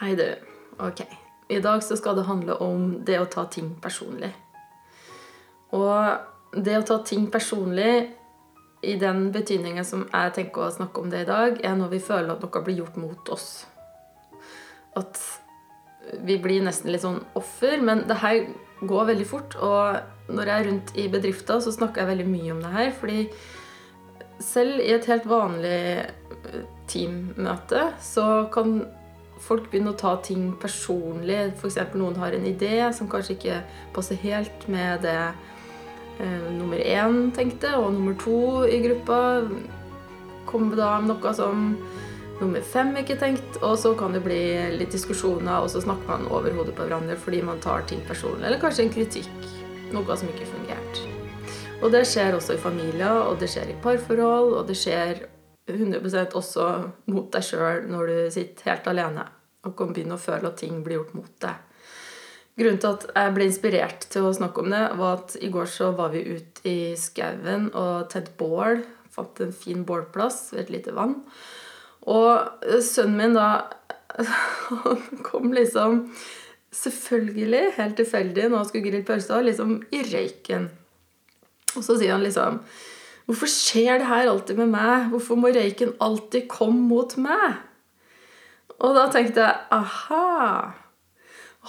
Hei, du. Ok. I dag så skal det handle om det å ta ting personlig. Og det å ta ting personlig i den betydningen som jeg tenker å snakke om det i dag, er når vi føler at noe blir gjort mot oss. At vi blir nesten litt sånn offer, men det her går veldig fort. Og når jeg er rundt i bedrifter, så snakker jeg veldig mye om det her. Fordi selv i et helt vanlig eh, teammøte så kan folk begynner å ta ting personlig. F.eks. noen har en idé som kanskje ikke passer helt med det eh, nummer én tenkte, og nummer to i gruppa kommer da med noe som nummer fem ikke tenkt, og så kan det bli litt diskusjoner, og så snakker man over hodet på hverandre fordi man tar ting personlig, eller kanskje en kritikk. Noe som ikke fungerte. Og det skjer også i familier, og det skjer i parforhold, og det skjer 100% også mot deg sjøl når du sitter helt alene og kan begynne å føle at ting blir gjort mot deg. Grunnen til at jeg ble inspirert til å snakke om det, var at i går så var vi ute i skauen og tente bål. Fant en fin bålplass ved et lite vann. Og sønnen min da Han kom liksom Selvfølgelig, helt tilfeldig, når han skulle grille pølser, liksom i røyken. Og så sier han liksom Hvorfor skjer det her alltid med meg? Hvorfor må røyken alltid komme mot meg? Og da tenkte jeg aha.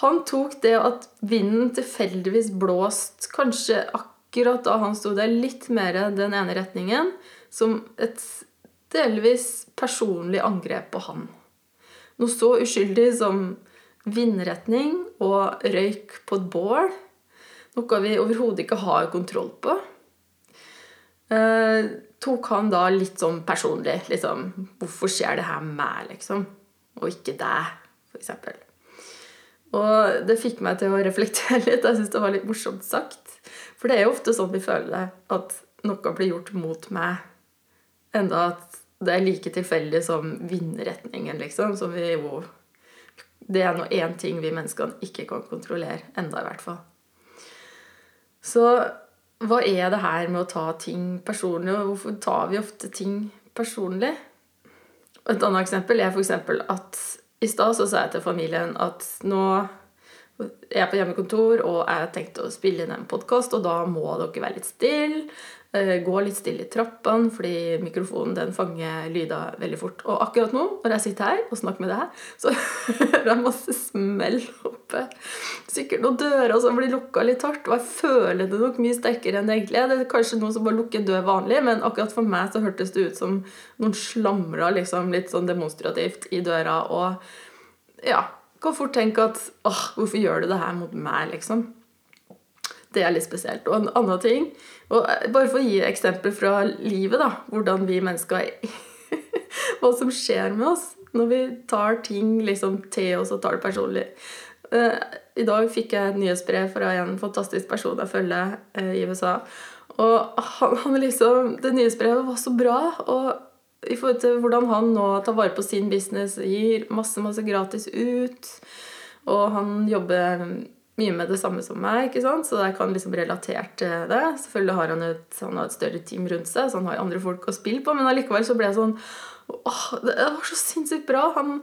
Han tok det at vinden tilfeldigvis blåst kanskje akkurat da han sto der, litt mer den ene retningen, som et delvis personlig angrep på han. Noe så uskyldig som vindretning og røyk på et bål. Noe vi overhodet ikke har kontroll på. Eh, tok han da litt sånn personlig. Liksom, hvorfor skjer det her meg, liksom? Og ikke deg, f.eks. Og det fikk meg til å reflektere litt. Jeg syns det var litt morsomt sagt. For det er jo ofte sånn vi føler det, at noe blir gjort mot meg. Enda at det er like tilfeldig som vindretningen, liksom. Som vi jo Det er nå én ting vi menneskene ikke kan kontrollere. Enda, i hvert fall. Så hva er det her med å ta ting personlig, og hvorfor tar vi ofte ting personlig? Et annet eksempel er f.eks. at i stad så sa jeg til familien at nå er på hjemmekontor og jeg har tenkt å spille inn en podkast, og da må dere være litt stille. Eh, gå litt stille i trappene, fordi mikrofonen den fanger lyder veldig fort. Og akkurat nå, når jeg sitter her og snakker med deg, så hører jeg masse smell oppe. Sikkert noen dører som blir lukka litt hardt, og jeg føler det nok mye sterkere enn det egentlig er. Det er kanskje noen som bare lukker en dør vanlig, men akkurat for meg så hørtes det ut som noen slamra liksom, litt sånn demonstrativt i døra. Og ja, kan fort tenke at åh, hvorfor gjør du det her mot meg, liksom? Det er litt spesielt. Og en annen ting og eh, Bare for å gi eksempel fra livet, da. Hvordan vi mennesker Hva som skjer med oss når vi tar ting liksom til oss og tar det personlig. Eh, I dag fikk jeg et nyhetsbrev fra en fantastisk person jeg følger eh, i USA. Og han, han liksom, det nyhetsbrevet var så bra. Og i forhold til hvordan han nå tar vare på sin business, gir masse, masse gratis ut. Og han jobber mye med det samme som meg, ikke sant? så jeg kan liksom relatere til det. Selvfølgelig har han et, han har et større team rundt seg, så han har andre folk å spille på, men allikevel så ble jeg sånn åh, Det var så sinnssykt bra! Han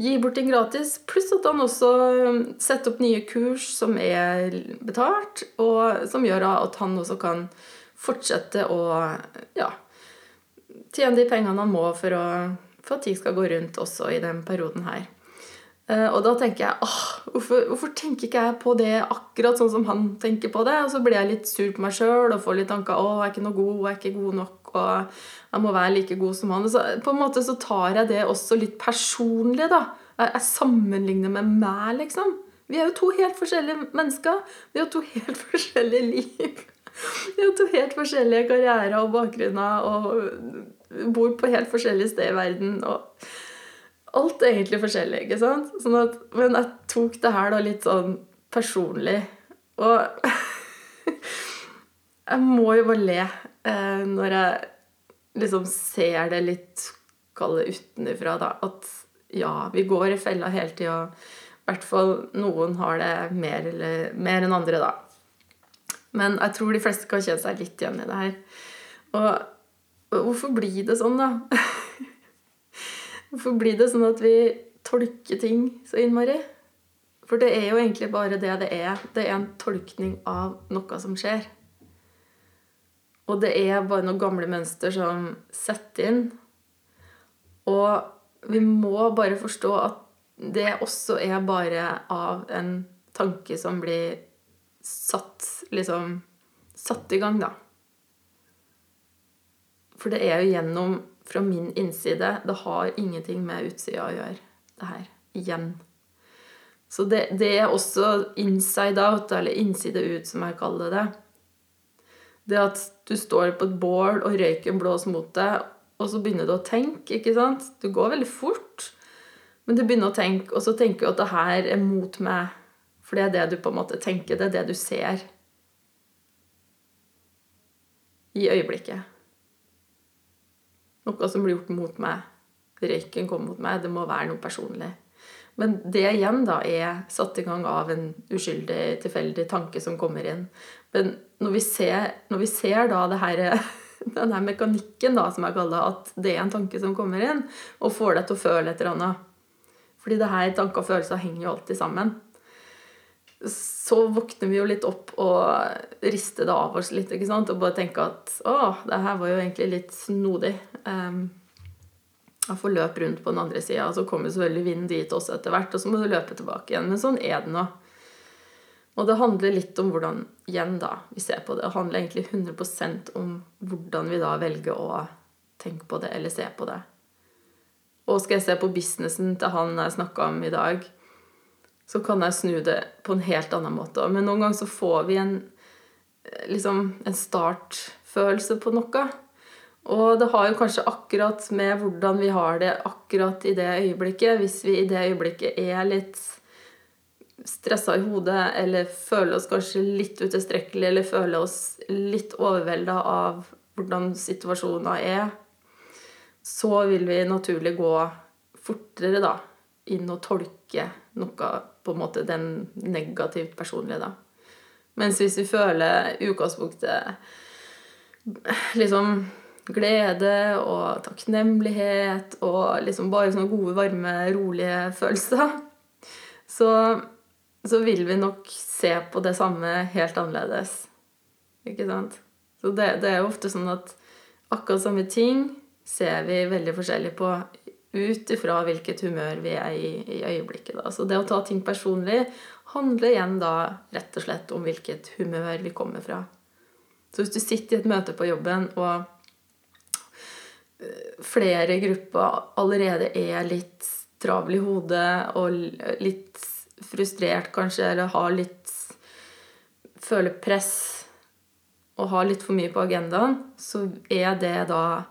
gir bort ting gratis, pluss at han også um, setter opp nye kurs som er betalt, og som gjør at han også kan fortsette å ja, tjene de pengene han må for, å, for at ting skal gå rundt også i den perioden her. Eh, og da tenker jeg åh, hvorfor, hvorfor, tenker ikke jeg på det akkurat sånn som han tenker på det? Og så blir jeg litt sur på meg sjøl og får litt tanker å, jeg er ikke noe god, jeg er ikke god nok. og jeg må være like god som han. Så, på en måte så tar jeg det også litt personlig. da. Jeg, jeg sammenligner med meg, liksom. Vi er jo to helt forskjellige mennesker. Vi har to helt forskjellige liv. Vi har to helt forskjellige karrierer og bakgrunner og bor på helt forskjellige steder i verden. og Alt er egentlig forskjellig, ikke sant? Sånn at, men jeg tok det her da litt sånn personlig. Og jeg må jo bare le eh, når jeg liksom ser det litt Kall utenfra, da. At ja, vi går i fella hele tida. I hvert fall noen har det mer, eller, mer enn andre, da. Men jeg tror de fleste kan kjenne seg litt igjen i det her. Og hvorfor blir det sånn, da? Hvorfor blir det sånn at vi tolker ting så innmari. For det er jo egentlig bare det det er. Det er en tolkning av noe som skjer. Og det er bare noen gamle mønster som setter inn. Og vi må bare forstå at det også er bare av en tanke som blir satt liksom satt i gang, da. For det er jo gjennom fra min innside. Det har ingenting med utsida å gjøre, det her. Igjen. Så det, det, er også inside out, eller innside ut, som jeg kaller det. Det at du står på et bål, og røyken blåser mot deg, og så begynner du å tenke. ikke sant? Du går veldig fort, men du begynner å tenke, og så tenker du at det her er mot meg. For det er det du på en måte tenker, det er det du ser i øyeblikket. Noe som blir gjort mot meg. Røyken kom mot meg. Det må være noe personlig. Men det igjen da er satt i gang av en uskyldig, tilfeldig tanke som kommer inn. Men når vi ser, når vi ser da det her, denne mekanikken, da, som jeg kaller at det er en tanke som kommer inn, og får deg til å føle et eller annet Fordi det her tanker og følelser henger jo alltid sammen så våkner vi jo litt opp og rister det av oss litt. ikke sant? Og bare tenker at å, det her var jo egentlig litt snodig. Um, jeg får løpe rundt på den andre sida, og så kommer selvfølgelig vinden dit også etter hvert. Og så må du løpe tilbake igjen. Men sånn er det nå. Og det handler litt om hvordan igjen da, vi ser på det. Det handler egentlig 100% om hvordan vi da velger å tenke på det eller se på det. Og skal jeg se på businessen til han jeg snakka om i dag, så kan jeg snu det på en helt annen måte. Men noen ganger så får vi en, eh, liksom, en startfølelse på noe. Og det har jo kanskje akkurat med hvordan vi har det akkurat i det øyeblikket. Hvis vi i det øyeblikket er litt stressa i hodet, eller føler oss kanskje litt utilstrekkelige, eller føler oss litt overvelda av hvordan situasjonen er, så vil vi naturlig gå fortere da, inn og tolke noe på en måte den negativt personlige, da. Mens hvis vi føler utgangspunktet liksom glede og takknemlighet og liksom bare sånne gode, varme, rolige følelser, så, så vil vi nok se på det samme helt annerledes. Ikke sant? Så det, det er jo ofte sånn at akkurat samme ting ser vi veldig forskjellig på ut ifra hvilket humør vi er i i øyeblikket. Da. Så det å ta ting personlig handler igjen da rett og slett om hvilket humør vi kommer fra. Så hvis du sitter i et møte på jobben, og flere grupper allerede er litt travle i hodet og litt frustrert kanskje, eller har litt Føler press og har litt for mye på agendaen, så er det da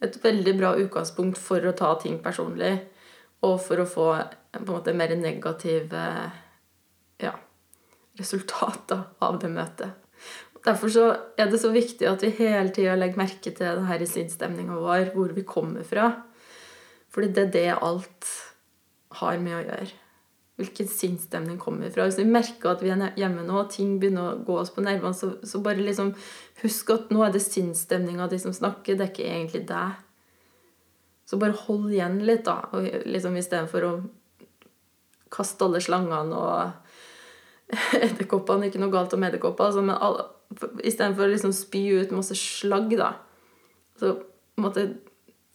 et veldig bra utgangspunkt for å ta ting personlig. Og for å få på en måte mer negative ja, resultater av det møtet. Derfor så er det så viktig at vi hele tida legger merke til det her i sinnsstemninga vår, hvor vi kommer fra. Fordi det er det alt har med å gjøre hvilken sinnsstemning kommer fra. Hvis vi merker at vi er hjemme nå, og ting begynner å gå oss på nervene, så, så, bare liksom husk at nå er det sinnsstemninga de som snakker, det er ikke egentlig deg. Så bare hold igjen litt, da, og liksom istedenfor å kaste alle slangene og edderkoppene Ikke noe galt om edderkopper, altså, men istedenfor å liksom spy ut masse slagg, da, så måtte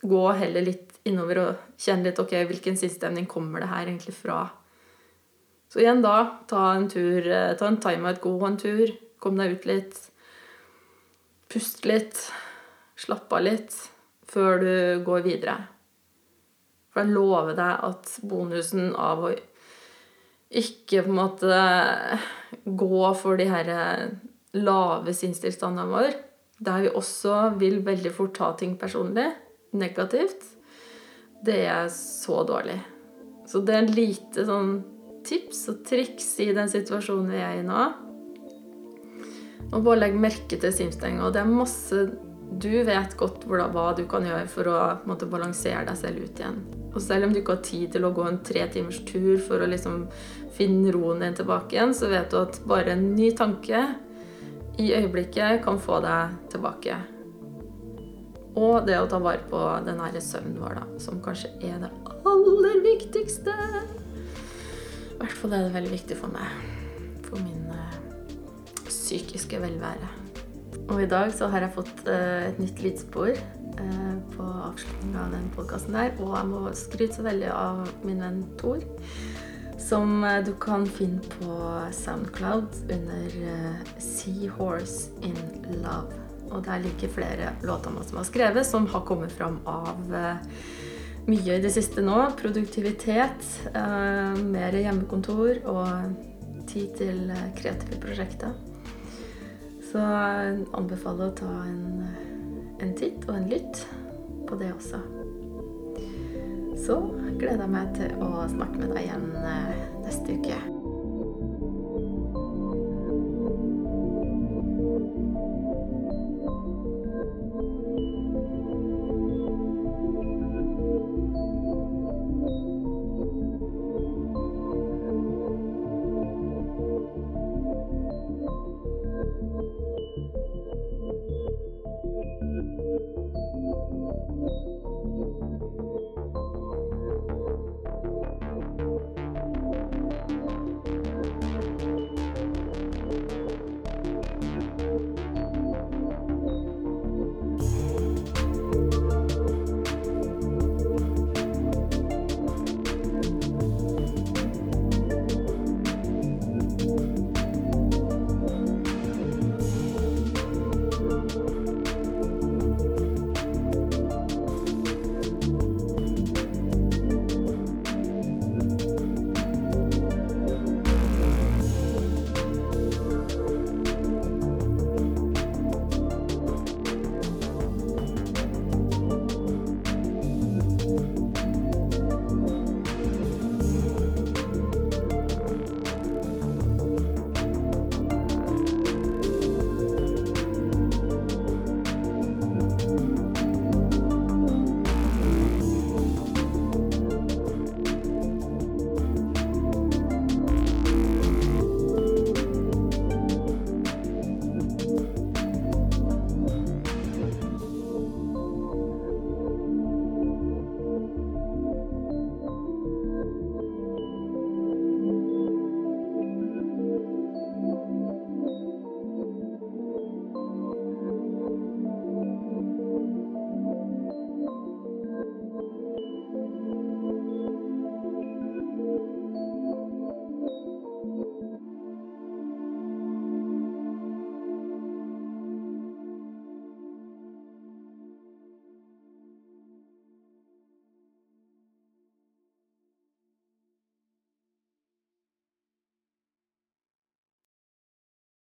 gå heller litt innover og kjenne litt ok, hvilken sinnsstemning kommer det her egentlig fra. Så igjen da, ta en tur, eh, ta en timeout, gå en tur, kom deg ut litt. Pust litt, slapp av litt før du går videre. For jeg lover deg at bonusen av å ikke på en måte gå for de her lave sinnstilstandene våre, der vi også vil veldig fort ta ting personlig, negativt, det er så dårlig. Så det er en lite sånn tips og triks i den situasjonen vi er i nå. Og bare legg merke til simstenga. Det er masse Du vet godt hva du kan gjøre for å måte, balansere deg selv ut igjen. Og selv om du ikke har tid til å gå en tre timers tur for å liksom finne roen din tilbake igjen, så vet du at bare en ny tanke i øyeblikket kan få deg tilbake. Og det å ta vare på den nære søvnen vår, da, som kanskje er det aller viktigste. I hvert fall er det veldig viktig for meg. For min uh, psykiske velvære. Og i dag så har jeg fått uh, et nytt lydspor uh, på avslutninga av den podkasten der. Og jeg må skryte så veldig av min venn Tor som du kan finne på Soundcloud under Seahorse in Love. Og der ligger flere låter som har skrevet, som har kommet fram av eh, mye i det siste nå. Produktivitet, eh, mer hjemmekontor og tid til eh, kreative prosjekter. Så anbefaler å ta en, en titt og en lytt på det også. Så gleder jeg meg til å snakke med deg igjen neste uke.